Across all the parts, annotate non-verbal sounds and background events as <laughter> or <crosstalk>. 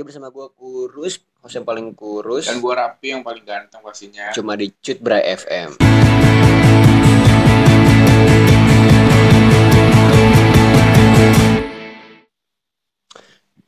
Lagi bersama gue Kurus, host yang paling kurus. Dan gua Rapi yang paling ganteng pastinya. Cuma di Cut Bray FM.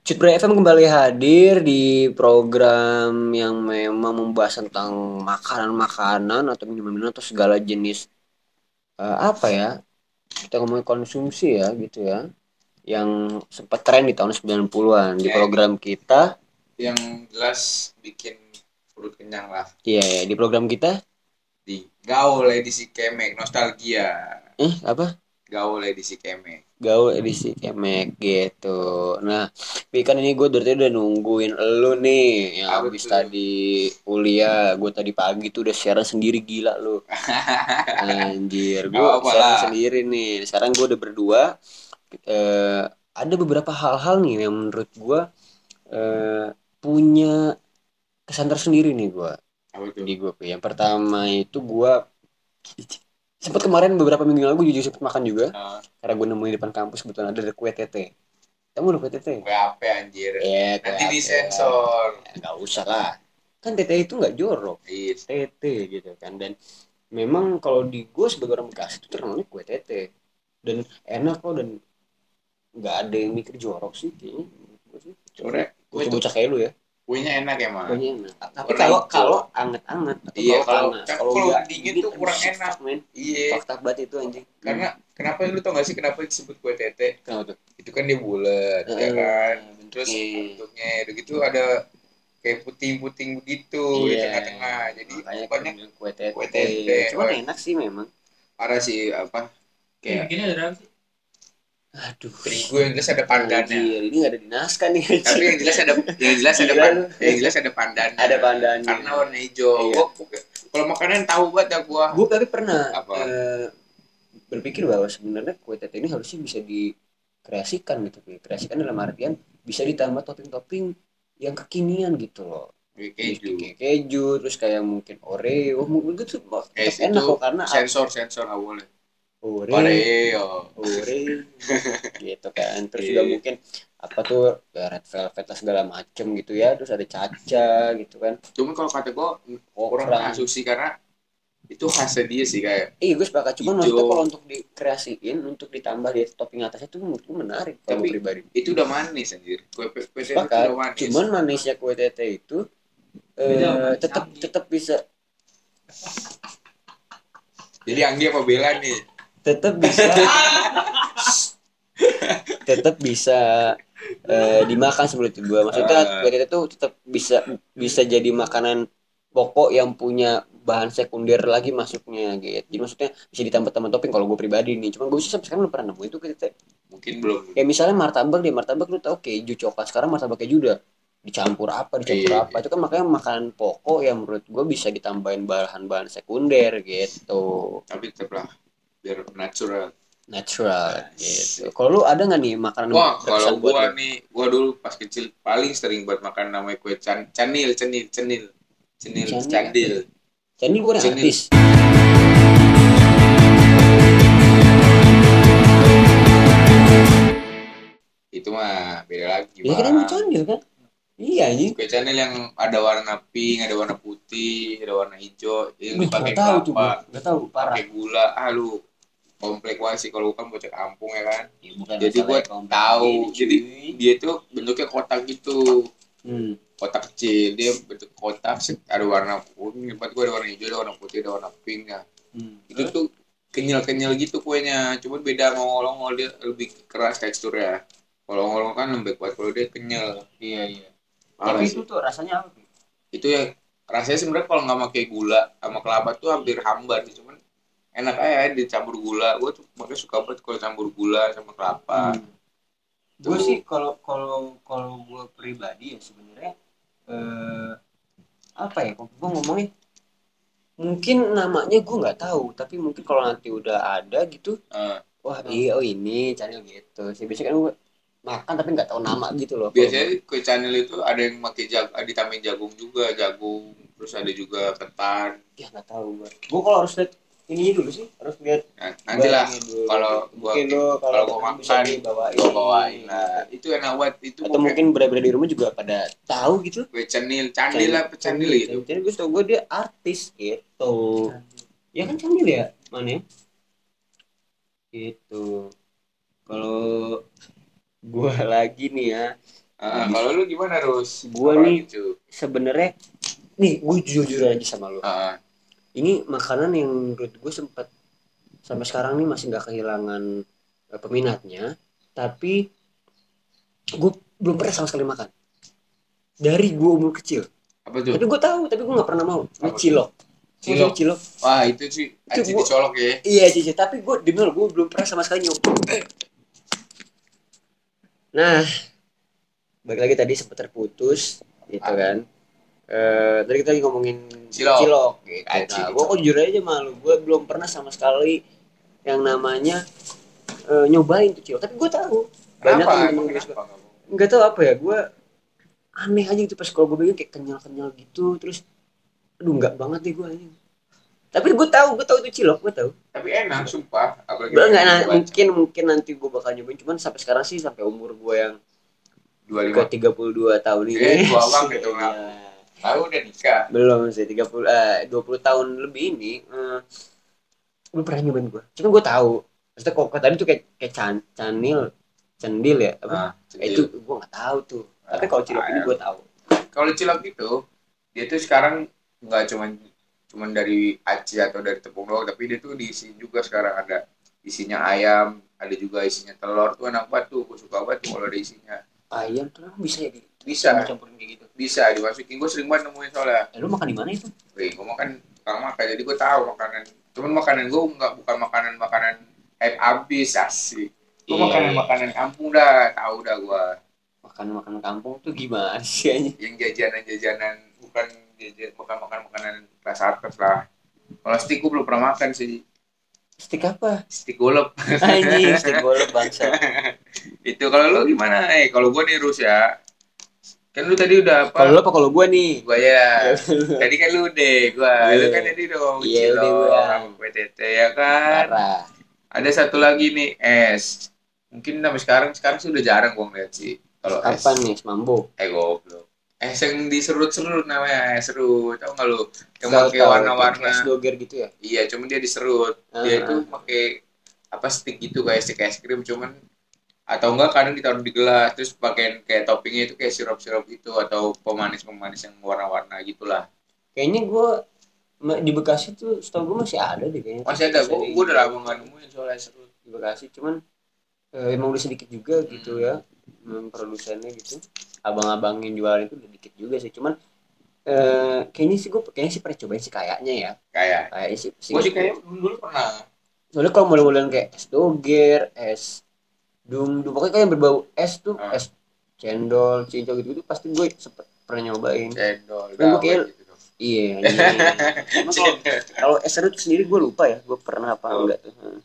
Cut Bray FM kembali hadir di program yang memang membahas tentang makanan-makanan atau minuman-minuman atau segala jenis eh, apa ya? Kita ngomongin konsumsi ya gitu ya. Yang sempat tren di tahun 90-an di Ya. program kita. Yang jelas bikin perut kenyang lah. Iya, di program kita Di gaul edisi kemek nostalgia. eh apa? Gaul edisi kemek. gaul edisi kemek gitu. Nah, tapi kan ini gue dari tadi udah nungguin lu nih yang habis tadi kuliah. Gue tadi pagi tuh udah siaran sendiri gila lu. <laughs> Anjir, gue siaran sendiri nih. Sekarang gue udah berdua. Eh, ada beberapa hal-hal nih yang menurut gue eh, punya kesan tersendiri nih gue di gue. Yang pertama itu gue sempat kemarin beberapa minggu lalu gue jujur sempat makan juga Nah, karena gue nemuin di depan kampus kebetulan ada kue tete kamu ada kue tete gue apa anjir? ya Nanti disensor. nggak usah lah. Kan tete itu nggak jorok. Iya. tete gitu kan. Dan memang kalau di gue sebagai orang Bekasi itu terkenalnya kue tete dan enak kok dan nggak ada yang mikir jorok sih kayaknya Sebenernya kue itu bocah kayak lu ya kuenya enak emang. kuenya enak tapi Warna kalau hijau. kalau anget-anget atau Iya, kalau kalau- kan kalau kalau dingin tuh kurang enak. men. Iya. fakta banget itu anjing Karena kenapa lu tau gak sih kenapa disebut kue tete? kenapa tuh Itu kan dia bulat, ya kan? Terus bentuknya. bentuknya udah gitu ada kayak puting-puting begitu di Iya. tengah-tengah. Jadi makanya banyak banyak kue tete. kue tete. Cuman Oh. enak sih memang. parah sih apa kayak Gini ada sih? Aduh. terigu yang jelas ada pandannya. Anjir, ini gak ada di naskah nih. Tapi yang jelas ada yang jelas ada Gila pan, yang jelas ada pandannya. Ada pandannya. Karena warna hijau. Iya. Gua- gua- kalau makanan tahu banget ya gua. Gue tapi pernah Apa? eh, berpikir bahwa sebenarnya kue tete ini harusnya bisa dikreasikan gitu. Kreasikan dalam artian bisa ditambah topping-topping yang kekinian gitu loh. Keju. Kayak keju, terus kayak mungkin Oreo, mungkin gitu enak kok karena Sensor sensor nggak boleh. Oreo. Oreo gitu kan terus juga mungkin apa tuh ya, red velvet lah segala macem gitu ya terus ada caca gitu kan Cuman kalau kata gua oh, kurang masuk sih karena itu khasnya dia sih kayak iya gue sepakat cuman maksudnya kalau untuk dikreasiin untuk ditambah di topping atasnya tuh menurut gue menarik Tapi- gue pribadi itu udah manis anjir. Kue kue kue tete itu sepakat udah manis. cuman manisnya kue tete itu eh, manis tetap tetap bisa Jadi Anggi apa Bella nih? Tetap bisa. Tetap bisa eh, dimakan seperti itu gua. Maksudnya tete tuh tetap bisa bisa jadi makanan pokok yang punya bahan sekunder lagi masuknya gitu. Jadi maksudnya bisa ditambah tambah topping kalau gue pribadi nih. Cuma gue sih sampai sekarang belum pernah nemu itu kue tete Mungkin belum. kayak misalnya martabak deh. Martabak lu tau keju coklat. Sekarang martabak keju udah dicampur apa dicampur Iya. apa. Itu kan makanya makanan pokok yang menurut gue bisa ditambahin bahan-bahan sekunder gitu. Tapi tetaplah biar natural. natural gitu. Kalau lu ada nggak nih makanan Wah, kalau buat gua lu? nih, gua dulu pas kecil paling sering buat makan namanya kue can, canil, cenil, cenil, cenil, Canil. candil. Gue yang Cenil. artis. Itu mah beda lagi. Ya kan emang candil kan? Iya anjing. Kue canil yang ada warna pink, ada warna putih, ada warna hijau, yang dipakai tahu gue, kelapa, nggak tahu parah. pakai gula. Ah lu komplek banget sih kalau bukan bocah kampung ya kan. Ya, bukan Jadi gua komplek tahu. ini. Jadi dia tuh bentuknya kotak gitu. hmm. kotak kecil dia bentuk kotak ada warna kuning tempat gua ada warna hijau ada warna putih ada warna pink ya Hmm. itu tuh kenyal kenyal gitu kuenya cuman beda sama ngolong dia lebih keras teksturnya kalau ngolong kan lembek banget kalau dia kenyal Iya iya. Tapi sih. itu tuh rasanya apa? Itu ya rasanya sebenarnya kalau nggak pakai gula sama kelapa tuh hampir hambar sih cuman enak aja dicampur gula. Gua tuh makanya suka banget kalau campur gula sama kelapa. Gue. Hmm. sih kalau kalau kalau gue pribadi ya sebenarnya eh, apa ya? Gue ngomongnya? Mungkin namanya gue nggak tahu tapi mungkin kalau nanti udah ada gitu Eh, wah iya oh ini channel gitu. Sih biasanya kan gue makan tapi nggak tahu nama gitu loh. Biasanya kue canil itu ada yang pakai jag ditambahin jagung juga jagung terus ada juga ketan. Ya nggak tahu gue gue kalau harus lihat ini dulu sih harus lihat Nah, nanti lah kalau gua mungkin lo kalau gua bisa makan dibawain. gua bawain. Lah itu enak banget. Itu atau mungkin berada di rumah juga pada tahu gitu. Gue cenil candil lah candil gitu. jadi gue tau gue dia artis gitu. Ya kan candil ya mana ya? gitu. Kalau gua <laughs> lagi nih ya. Ah, kalau lu gimana Rus? Gua nih- gitu? sebenarnya nih gue jujur aja sama lo Ah, ini makanan yang menurut gue sempat sampai sekarang nih masih nggak kehilangan eh, peminatnya tapi gue belum pernah sama sekali makan. Dari gue umur kecil. Apa tuh? Tapi gue tahu tapi gue nggak pernah mau. Ini cilok. Cilok. Cilok. Wah itu sih Itu gua- dicolok ya. Iya cici tapi gue dengar gue belum pernah sama sekali nyoba. Nah balik lagi tadi sempat terputus gitu kan eh tadi kita lagi ngomongin Cilok. gitu. Aci, Nah, gue cilok. kok jujur aja malu gue belum pernah sama sekali yang namanya eh, nyobain tuh cilok. Tapi gue tahu. Banyak temen-temen emang gue suka nggak mau? nggak tahu apa ya gue aneh aja gitu pas kalau gue bikin kayak kenyal-kenyal gitu terus aduh nggak banget deh gue anjing tapi gue tahu gue tahu itu cilok gue tahu. Tapi enak sumpah. Apalagi gue nggak nah, mungkin mungkin nanti gue bakal nyobain. Cuman sampai sekarang sih sampai umur gue yang dua ke lima 32 tahun ini. Eh, banget dong, Iya. Tahu udah nikah? Belum sih 30 eh 20 tahun lebih ini eh, belum pernah nyobain gue cuman gue tahu. Maksudnya kok tadi tuh kayak kayak can, canil cendil ya apa? Eh, itu gue nggak tahu tuh. Tapi kalau cilok ini gue tahu. Kalau cilok itu dia tuh sekarang nggak cuman cuman dari aci atau dari tepung doang tapi dia tuh diisi juga sekarang. Ada isinya ayam ada juga isinya telur. Tuh enak banget tuh gue suka banget tuh kalau ada isinya. Ayam tuh bisa ya di bisa. Campurin kayak gitu. Bisa dimasukin. Gue sering banget nemuin soalnya. Eh, lu makan di mana itu? Wih, gue makan tukang makan jadi gue tahu makanan. Cuman makanan gue nggak bukan makanan makanan hype abis asik. Gue Iya. makanan makanan kampung dah tahu dah gue makan makan kampung tuh gimana sih anjing? yang jajanan-jajanan bukan jajan bukan makan makanan kelas atas lah. Kalau stick gue belum pernah makan sih. Stik apa? stick golep. Anjing, stik golep bangsa. <laughs> itu kalau lu gimana? Eh kalau gue nih Rus ya kan lu tadi udah apa Kalau lu apa kalau gua nih? gue ya <laughs> tadi kan lu deh gue Iya. lu kan tadi dong Iya, cilok udah gua. sama PTT ya kan Parah. ada satu lagi nih es mungkin sampai sekarang sekarang sih udah jarang gue ngeliat sih kalau es Apa nih? Mambo. eh goblok es yang diserut-serut namanya es serut tau gak lu yang pakai warna-warna Es doger gitu ya? iya cuman dia diserut Ah, dia itu pakai apa stick gitu kayak stick es krim cuman atau enggak kadang ditaruh di gelas terus pakai kayak toppingnya itu kayak sirup-sirup gitu atau pemanis-pemanis yang warna-warna gitulah. Kayaknya gua ma- di Bekasi tuh setahu gua masih ada deh kayaknya. masih ada gua, gua udah lama nggak nemuin soal es serut di Bekasi cuman eh, emang udah sedikit juga gitu Hmm. ya hmm, produsennya gitu. Abang-abang yang jualan itu udah dikit juga sih cuman eh kayaknya sih gue kayaknya sih pernah cobain sih kayaknya ya. Kayak? Kayaknya sih, gua sih kayak dulu pernah. Soalnya kalau model-modelan kayak es doger es dum dum pokoknya kayak yang berbau es tuh Ah. es cendol cincau gitu gitu pasti gue sempet pernah nyobain. Cendol Kan gawat kayak- gitu dong. iya <laughs> kalau kalau es serut sendiri gue lupa ya gue pernah apa Oh. enggak tuh. Hmm.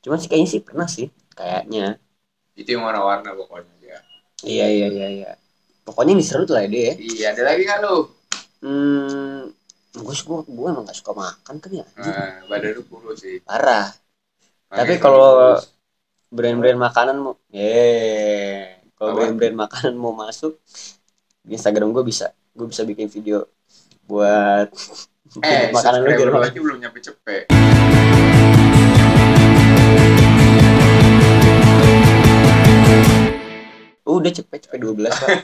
cuman sih kayaknya sih pernah sih kayaknya. Itu yang warna-warna pokoknya dia. Iya iya iya iya. Pokoknya ini serut lah ya dia iya ada lagi nggak lu? Hmm gue gue gue emang gak suka makan kan ya nah badan lu kurus sih. Parah. Tapi Makanya kalau- kurus. Brand-brand makanan mau eh kalau brand-brand makanan mau masuk di Instagram gue bisa. Gue bisa bikin video buat <laughs> eh <laughs> makanan lu aja belum nyampe cepet. Udah cepet cepet 12 pak. <laughs>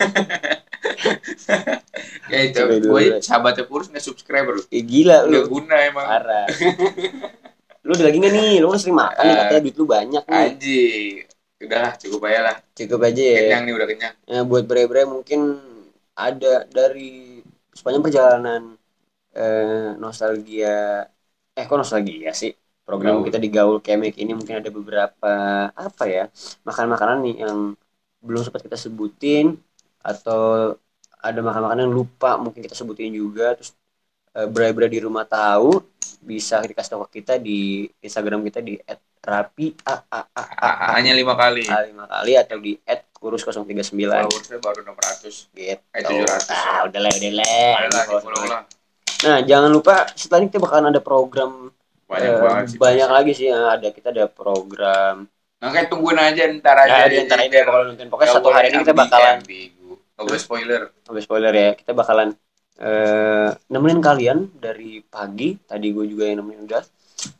Ya itu gue sahabatnya kurus nggak subscriber. Lu eh, gila lu. Guna emang. Parah lu ada lagi gak nih? Lu kan sering makan nih Eh. katanya duit lu banyak nih. Anjing udahlah cukup aja lah. Cukup aja ya. Kenyang nih udah kenyang. Ya, buat bre-bre mungkin ada dari sepanjang perjalanan eh, nostalgia eh kok nostalgia sih? Program Gaul. kita di Gaul Kemek ini mungkin ada beberapa apa ya makanan-makanan nih yang belum sempat kita sebutin atau ada makan-makanan yang lupa mungkin kita sebutin juga terus eh, bre-bre di rumah tahu bisa dikasih tahu ke kita di Instagram kita di @rapi a a a a a hanya lima kali. A lima kali atau di @kurus 039 followersnya baru 600 gitu. Eh, 700. Ah, udah lah, udah lah. Nah, jangan lupa setelah ini kita bakalan ada program banyak Eh, banget sih banyak lagi sih ya, ada. Kita ada program. Makanya tungguin aja ntar ya aja antara ini biar bakal nonton. Pokoknya nggak satu hari ini kita bakalan nggak boleh spoiler. Sampai spoiler ya kita bakalan eh nemenin kalian dari pagi. Tadi gue juga yang nemenin udah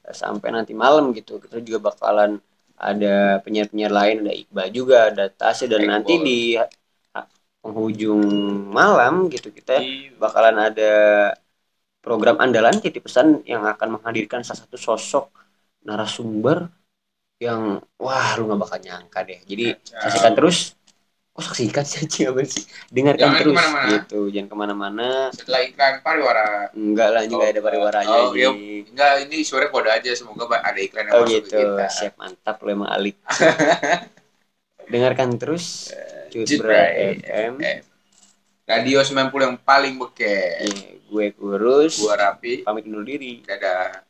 eh, sampai nanti malam gitu. Kita juga bakalan ada penyiar-penyiar lain ada Iqbal juga ada Tasya dan Iqbal. nanti di penghujung malam gitu kita bakalan ada program andalan titip pesan yang akan menghadirkan salah satu sosok narasumber yang wah lu gak bakal nyangka deh. Jadi saksikan terus kok saksikan sih anjing, apa sih? Dengarkan Jangan terus. ke mana-mana. gitu jangan ke mana-mana. Setelah iklan pariwara. Enggak lah ini Oh, ada pariwaranya oh, iya. enggak ini sore kode aja. Semoga ada iklan yang oh masuk gitu. ke kita. Siap mantap lu emang alik. <laughs> Dengarkan terus Cutbray Cutbray FM radio 90 yang paling beken. Iya, gue kurus. Gua rapi. Pamit undur diri. Dadah